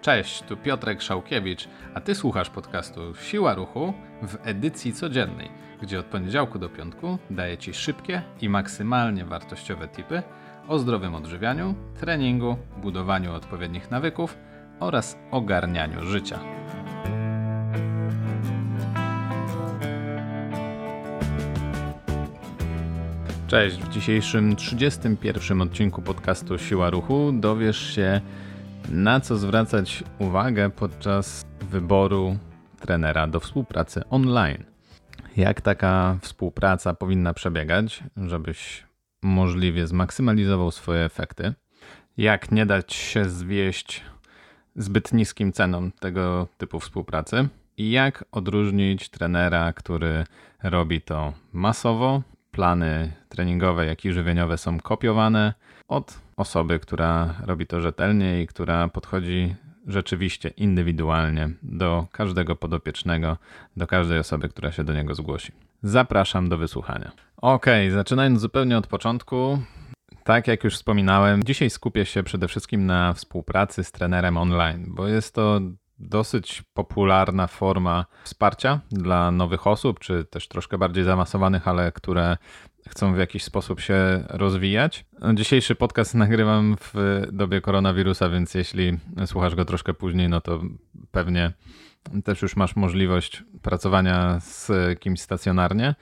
Cześć, tu Piotrek Szałkiewicz, a ty słuchasz podcastu Siła Ruchu w edycji codziennej, gdzie od poniedziałku do piątku daję ci szybkie i maksymalnie wartościowe tipy o zdrowym odżywianiu, treningu, budowaniu odpowiednich nawyków oraz ogarnianiu życia. Cześć, w dzisiejszym 31 odcinku podcastu Siła Ruchu dowiesz się, na co zwracać uwagę podczas wyboru trenera do współpracy online. Jak taka współpraca powinna przebiegać, żebyś możliwie zmaksymalizował swoje efekty. Jak nie dać się zwieść zbyt niskim cenom tego typu współpracy. I jak odróżnić trenera, który robi to masowo, plany treningowe, jak i żywieniowe są kopiowane od osoby, która robi to rzetelnie i która podchodzi rzeczywiście indywidualnie do każdego podopiecznego, do każdej osoby, która się do niego zgłosi. Zapraszam do wysłuchania. Ok, zaczynając zupełnie od początku. Tak jak już wspominałem, dzisiaj skupię się przede wszystkim na współpracy z trenerem online, bo jest to dosyć popularna forma wsparcia dla nowych osób, czy też troszkę bardziej zaawansowanych, ale które chcą w jakiś sposób się rozwijać. Dzisiejszy podcast nagrywam w dobie koronawirusa, więc jeśli słuchasz go troszkę później, no to pewnie też już masz możliwość pracowania z kimś stacjonarnie.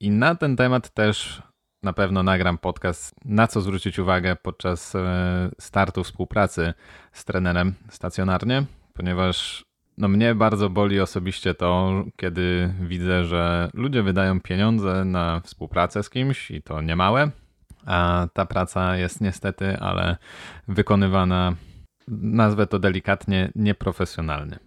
I na ten temat też na pewno nagram podcast, na co zwrócić uwagę podczas e, startu współpracy z trenerem stacjonarnie, ponieważ no mnie bardzo boli osobiście to, kiedy widzę, że ludzie wydają pieniądze na współpracę z kimś i to niemałe, a ta praca jest niestety, ale wykonywana, nazwę to delikatnie, nieprofesjonalnie.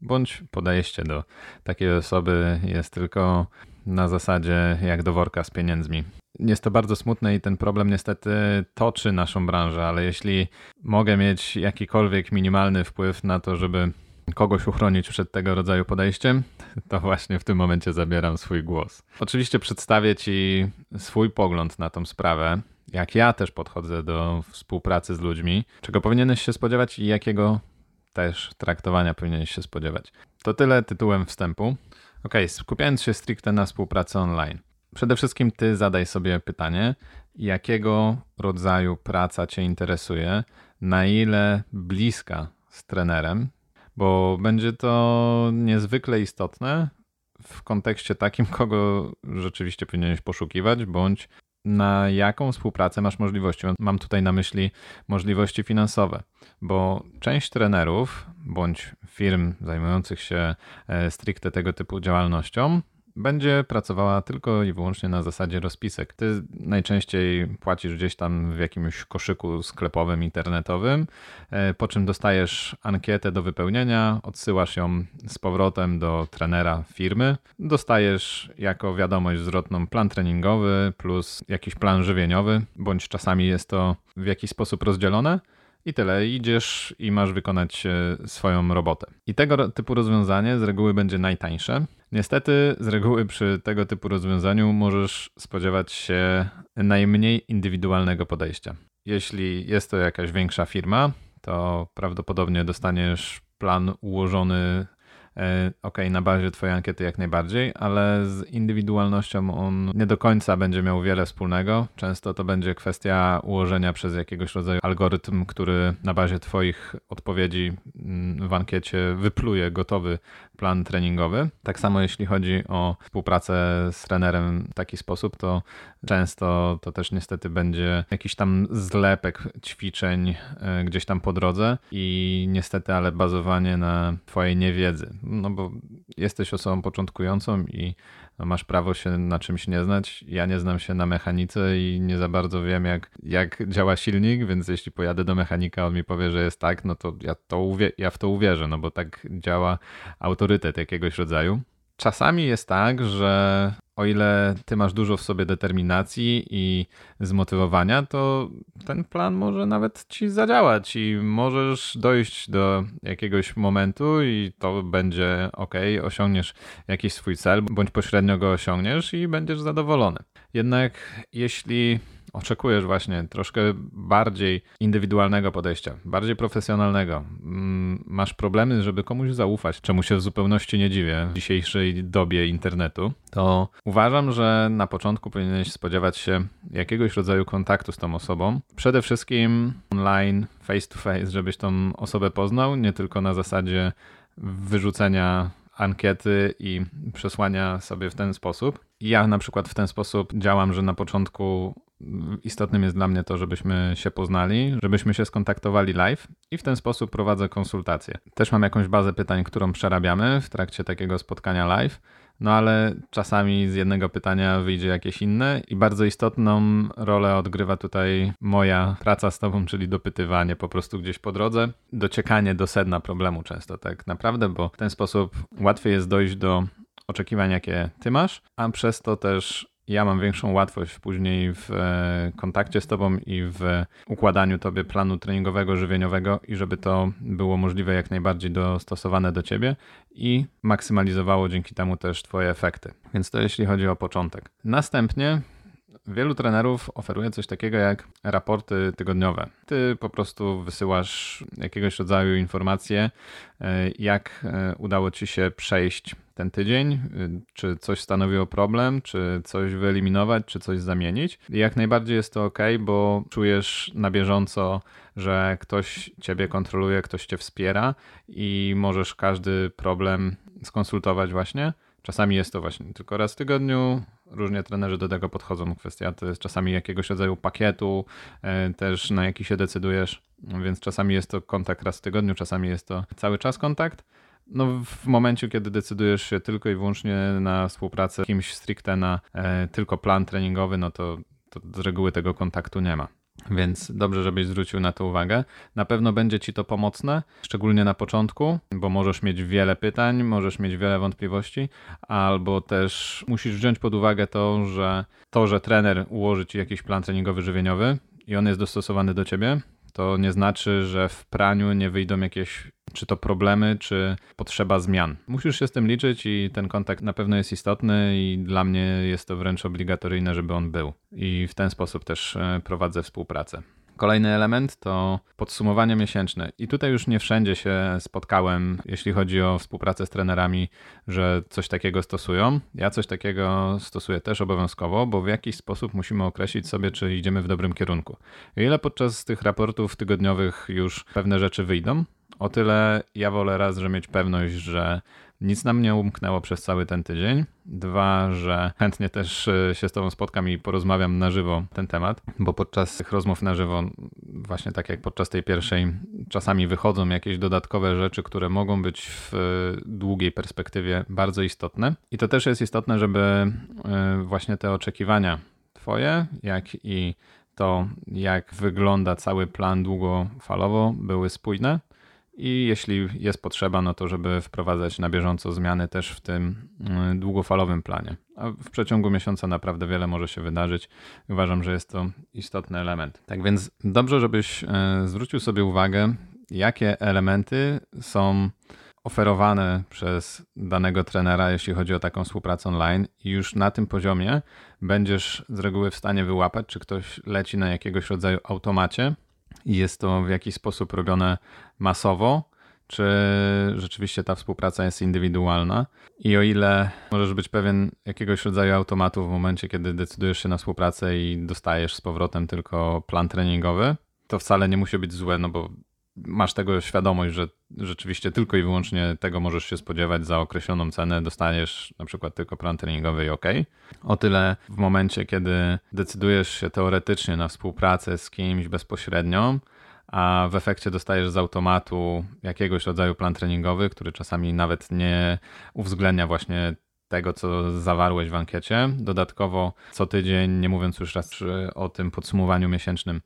Bądź podejście do takiej osoby jest tylko na zasadzie jak do worka z pieniędzmi. Jest to bardzo smutne i ten problem niestety toczy naszą branżę, ale jeśli mogę mieć jakikolwiek minimalny wpływ na to, żeby kogoś uchronić przed tego rodzaju podejściem, to właśnie w tym momencie zabieram swój głos. Oczywiście przedstawię Ci swój pogląd na tą sprawę, jak ja też podchodzę do współpracy z ludźmi, czego powinieneś się spodziewać i jakiego też traktowania powinieneś się spodziewać. To tyle tytułem wstępu. Ok, skupiając się stricte na współpracy online. Przede wszystkim Ty zadaj sobie pytanie, jakiego rodzaju praca Cię interesuje, na ile bliska z trenerem bo będzie to niezwykle istotne w kontekście takim, kogo rzeczywiście powinieneś poszukiwać, bądź na jaką współpracę masz możliwości. Mam tutaj na myśli możliwości finansowe, bo część trenerów bądź firm zajmujących się e, stricte tego typu działalnością będzie pracowała tylko i wyłącznie na zasadzie rozpisek. Ty najczęściej płacisz gdzieś tam w jakimś koszyku sklepowym, internetowym, e, po czym dostajesz ankietę do wypełnienia, odsyłasz ją z powrotem do trenera firmy, dostajesz jako wiadomość zwrotną plan treningowy plus jakiś plan żywieniowy, bądź czasami jest to w jakiś sposób rozdzielone. I tyle, idziesz i masz wykonać e, swoją robotę. I tego typu rozwiązanie z reguły będzie najtańsze. Niestety, z reguły przy tego typu rozwiązaniu możesz spodziewać się najmniej indywidualnego podejścia. Jeśli jest to jakaś większa firma, to prawdopodobnie dostaniesz plan ułożony ok, na bazie Twojej ankiety jak najbardziej, ale z indywidualnością on nie do końca będzie miał wiele wspólnego. Często to będzie kwestia ułożenia przez jakiegoś rodzaju algorytm, który na bazie Twoich odpowiedzi mm, w ankiecie wypluje gotowy plan treningowy. Tak samo jeśli chodzi o współpracę z trenerem w taki sposób, to często to też niestety będzie jakiś tam zlepek ćwiczeń e, gdzieś tam po drodze i niestety, ale bazowanie na Twojej niewiedzy no bo jesteś osobą początkującą i masz prawo się na czymś nie znać. Ja nie znam się na mechanice i nie za bardzo wiem, jak, jak działa silnik, więc jeśli pojadę do mechanika, on mi powie, że jest tak, no to ja, to ja w to uwierzę, no bo tak działa autorytet jakiegoś rodzaju. Czasami jest tak, że o ile ty masz dużo w sobie determinacji i zmotywowania, to ten plan może nawet ci zadziałać i możesz dojść do jakiegoś momentu i to będzie ok, osiągniesz jakiś swój cel, bądź pośrednio go osiągniesz i będziesz zadowolony. Jednak jeśli oczekujesz właśnie troszkę bardziej indywidualnego podejścia, bardziej profesjonalnego, mm, masz problemy, żeby komuś zaufać, czemu się w zupełności nie dziwię w dzisiejszej dobie internetu, to uważam, że na początku powinieneś spodziewać się jakiegoś rodzaju kontaktu z tą osobą. Przede wszystkim online, face to face, żebyś tą osobę poznał, nie tylko na zasadzie wyrzucenia ankiety i przesłania sobie w ten sposób. Ja na przykład w ten sposób działam, że na początku istotnym jest dla mnie to, żebyśmy się poznali, żebyśmy się skontaktowali live i w ten sposób prowadzę konsultacje. Też mam jakąś bazę pytań, którą przerabiamy w trakcie takiego spotkania live no ale czasami z jednego pytania wyjdzie jakieś inne i bardzo istotną rolę odgrywa tutaj moja praca z tobą, czyli dopytywanie po prostu gdzieś po drodze, dociekanie do sedna problemu często tak naprawdę, bo w ten sposób łatwiej jest dojść do oczekiwań, jakie ty masz, a przez to też ja mam większą łatwość później w e, kontakcie z Tobą i w układaniu Tobie planu treningowego, żywieniowego i żeby to było możliwe jak najbardziej dostosowane do Ciebie i maksymalizowało dzięki temu też Twoje efekty. Więc to jeśli chodzi o początek. Następnie wielu trenerów oferuje coś takiego jak raporty tygodniowe. Ty po prostu wysyłasz jakiegoś rodzaju informacje, e, jak e, udało ci się przejść ten tydzień, y, czy coś stanowiło problem, czy coś wyeliminować, czy coś zamienić. I jak najbardziej jest to ok, bo czujesz na bieżąco, że ktoś ciebie kontroluje, ktoś cię wspiera i możesz każdy problem skonsultować właśnie. Czasami jest to właśnie tylko raz w tygodniu, różnie trenerzy do tego podchodzą. Kwestia to jest czasami jakiegoś rodzaju pakietu, e, też na jaki się decydujesz, więc czasami jest to kontakt raz w tygodniu, czasami jest to cały czas kontakt. No, w momencie, kiedy decydujesz się tylko i wyłącznie na współpracę z kimś stricte na e, tylko plan treningowy, no to, to z reguły tego kontaktu nie ma. Więc dobrze, żebyś zwrócił na to uwagę. Na pewno będzie ci to pomocne, szczególnie na początku, bo możesz mieć wiele pytań, możesz mieć wiele wątpliwości, albo też musisz wziąć pod uwagę to, że to, że trener ułoży ci jakiś plan treningowy, żywieniowy i on jest dostosowany do ciebie, to nie znaczy, że w praniu nie wyjdą jakieś czy to problemy, czy potrzeba zmian. Musisz się z tym liczyć i ten kontakt na pewno jest istotny i dla mnie jest to wręcz obligatoryjne, żeby on był. I w ten sposób też e, prowadzę współpracę. Kolejny element to podsumowanie miesięczne. I tutaj już nie wszędzie się spotkałem, jeśli chodzi o współpracę z trenerami, że coś takiego stosują. Ja coś takiego stosuję też obowiązkowo, bo w jakiś sposób musimy określić sobie, czy idziemy w dobrym kierunku. Ile podczas tych raportów tygodniowych już pewne rzeczy wyjdą, o tyle ja wolę raz, że mieć pewność, że nic nam nie umknęło przez cały ten tydzień. Dwa, że chętnie też e, się z Tobą spotkam i porozmawiam na żywo ten temat, bo podczas tych rozmów na żywo, właśnie tak jak podczas tej pierwszej, czasami wychodzą jakieś dodatkowe rzeczy, które mogą być w długiej perspektywie bardzo istotne. I to też jest istotne, żeby e, właśnie te oczekiwania Twoje, jak i to, jak wygląda cały plan długofalowo, były spójne i jeśli jest potrzeba, no to żeby wprowadzać na bieżąco zmiany też w tym y, długofalowym planie. A w przeciągu miesiąca naprawdę wiele może się wydarzyć. Uważam, że jest to istotny element. Tak więc dobrze, żebyś y, zwrócił sobie uwagę, jakie elementy są oferowane przez danego trenera, jeśli chodzi o taką współpracę online, i już na tym poziomie będziesz z reguły w stanie wyłapać, czy ktoś leci na jakiegoś rodzaju automacie, i jest to w jakiś sposób robione masowo, czy rzeczywiście ta współpraca jest indywidualna. I o ile możesz być pewien jakiegoś rodzaju automatu w momencie, kiedy decydujesz się na współpracę i dostajesz z powrotem tylko plan treningowy, to wcale nie musi być złe, no bo masz tego świadomość, że rzeczywiście tylko i wyłącznie tego możesz się spodziewać za określoną cenę, dostaniesz na przykład tylko plan treningowy i ok. O tyle w momencie, kiedy decydujesz się teoretycznie na współpracę z kimś bezpośrednio, a w efekcie dostajesz z automatu jakiegoś rodzaju plan treningowy, który czasami nawet nie uwzględnia właśnie tego, co zawarłeś w ankiecie. Dodatkowo co tydzień, nie mówiąc już raz o tym podsumowaniu miesięcznym,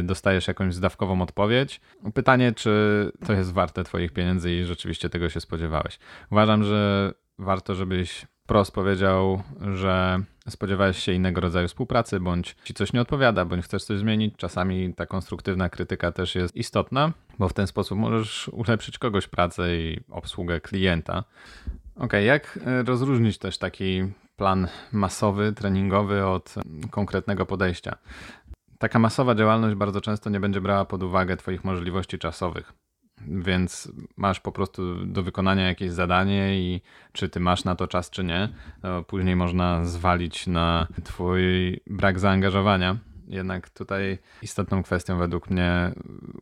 y, dostajesz jakąś zdawkową odpowiedź. Pytanie, czy to jest warte Twoich pieniędzy i rzeczywiście tego się spodziewałeś. Uważam, że warto, żebyś wprost powiedział, że spodziewałeś się innego rodzaju współpracy, bądź ci coś nie odpowiada, bądź chcesz coś zmienić. Czasami ta konstruktywna krytyka też jest istotna, bo w ten sposób możesz ulepszyć kogoś pracę i obsługę klienta. Ok, jak e, rozróżnić też taki plan masowy, treningowy od konkretnego podejścia? taka masowa działalność bardzo często nie będzie brała pod uwagę Twoich możliwości czasowych. Więc masz po prostu do wykonania jakieś zadanie i czy ty masz na to czas, czy nie, później można zwalić na twój brak zaangażowania. Jednak tutaj istotną kwestią według mnie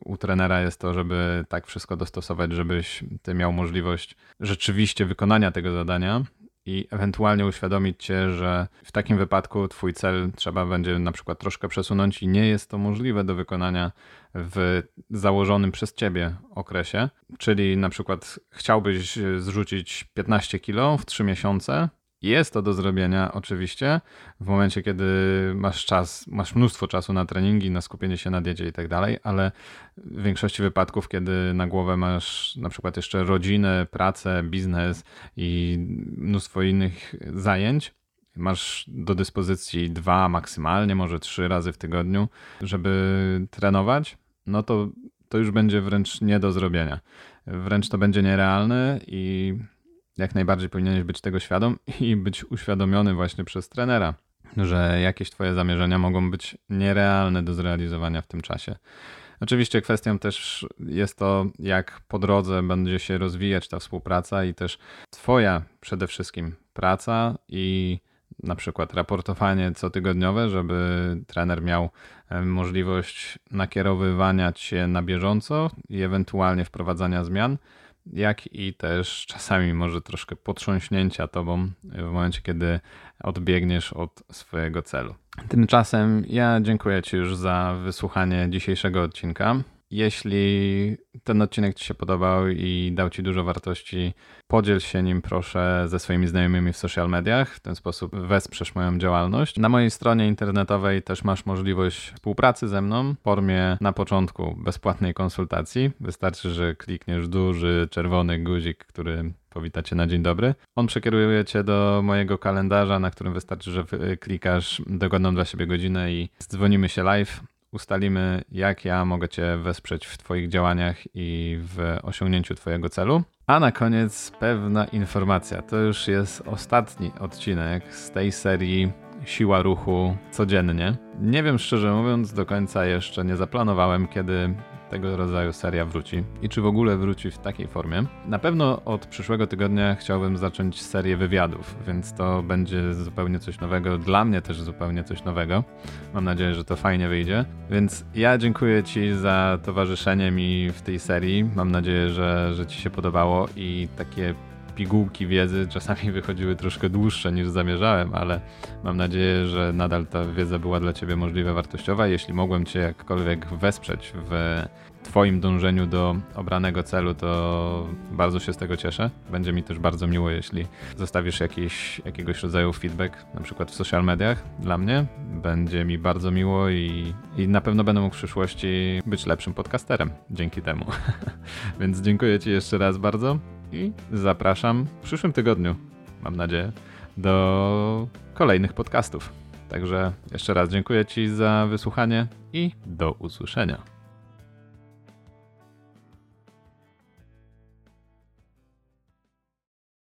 u trenera jest to, żeby tak wszystko dostosować, żebyś ty miał możliwość rzeczywiście wykonania tego zadania i ewentualnie uświadomić cię, że w takim wypadku twój cel trzeba będzie na przykład troszkę przesunąć i nie jest to możliwe do wykonania w założonym przez ciebie okresie. Czyli na przykład chciałbyś zrzucić 15 kilo w 3 miesiące, jest to do zrobienia oczywiście w momencie, kiedy masz czas, masz mnóstwo czasu na treningi, na skupienie się na diecie i tak dalej, ale w większości wypadków, kiedy na głowę masz na przykład jeszcze rodzinę, pracę, biznes i mnóstwo innych zajęć, masz do dyspozycji dwa, maksymalnie może trzy razy w tygodniu, żeby trenować, no to to już będzie wręcz nie do zrobienia. Wręcz to będzie nierealne i jak najbardziej powinieneś być tego świadom i być uświadomiony właśnie przez trenera, że jakieś Twoje zamierzenia mogą być nierealne do zrealizowania w tym czasie. Oczywiście kwestią też jest to, jak po drodze będzie się rozwijać ta współpraca i też Twoja przede wszystkim praca i na przykład raportowanie cotygodniowe, żeby trener miał e, możliwość nakierowywania się na bieżąco i ewentualnie wprowadzania zmian jak i też czasami może troszkę potrząśnięcia tobą w momencie, kiedy odbiegniesz od swojego celu. Tymczasem ja dziękuję Ci już za wysłuchanie dzisiejszego odcinka. Jeśli ten odcinek Ci się podobał i dał Ci dużo wartości, podziel się nim proszę ze swoimi znajomymi w social mediach. W ten sposób wesprzesz moją działalność. Na mojej stronie internetowej też masz możliwość współpracy ze mną w formie na początku bezpłatnej konsultacji. Wystarczy, że klikniesz duży czerwony guzik, który powita cię na dzień dobry. On przekieruje cię do mojego kalendarza, na którym wystarczy, że klikasz dogodną dla siebie godzinę i dzwonimy się live ustalimy, jak ja mogę Cię wesprzeć w Twoich działaniach i w osiągnięciu Twojego celu. A na koniec pewna informacja. To już jest ostatni odcinek z tej serii Siła Ruchu codziennie. Nie wiem szczerze mówiąc, do końca jeszcze nie zaplanowałem, kiedy tego rodzaju seria wróci i czy w ogóle wróci w takiej formie. Na pewno od przyszłego tygodnia chciałbym zacząć serię wywiadów, więc to będzie zupełnie coś nowego, dla mnie też zupełnie coś nowego. Mam nadzieję, że to fajnie wyjdzie. Więc ja dziękuję Ci za towarzyszenie mi w tej serii. Mam nadzieję, że, że Ci się podobało i takie pigułki wiedzy czasami wychodziły troszkę dłuższe niż zamierzałem, ale mam nadzieję, że nadal ta wiedza była dla Ciebie możliwie wartościowa. Jeśli mogłem Cię jakkolwiek wesprzeć w Twoim dążeniu do obranego celu, to bardzo się z tego cieszę. Będzie mi też bardzo miło, jeśli zostawisz jakiś, jakiegoś rodzaju feedback, na przykład w social mediach dla mnie. Będzie mi bardzo miło i, i na pewno będę mógł w przyszłości być lepszym podcasterem dzięki temu. Więc dziękuję Ci jeszcze raz bardzo i zapraszam w przyszłym tygodniu, mam nadzieję, do kolejnych podcastów. Także jeszcze raz dziękuję Ci za wysłuchanie i do usłyszenia.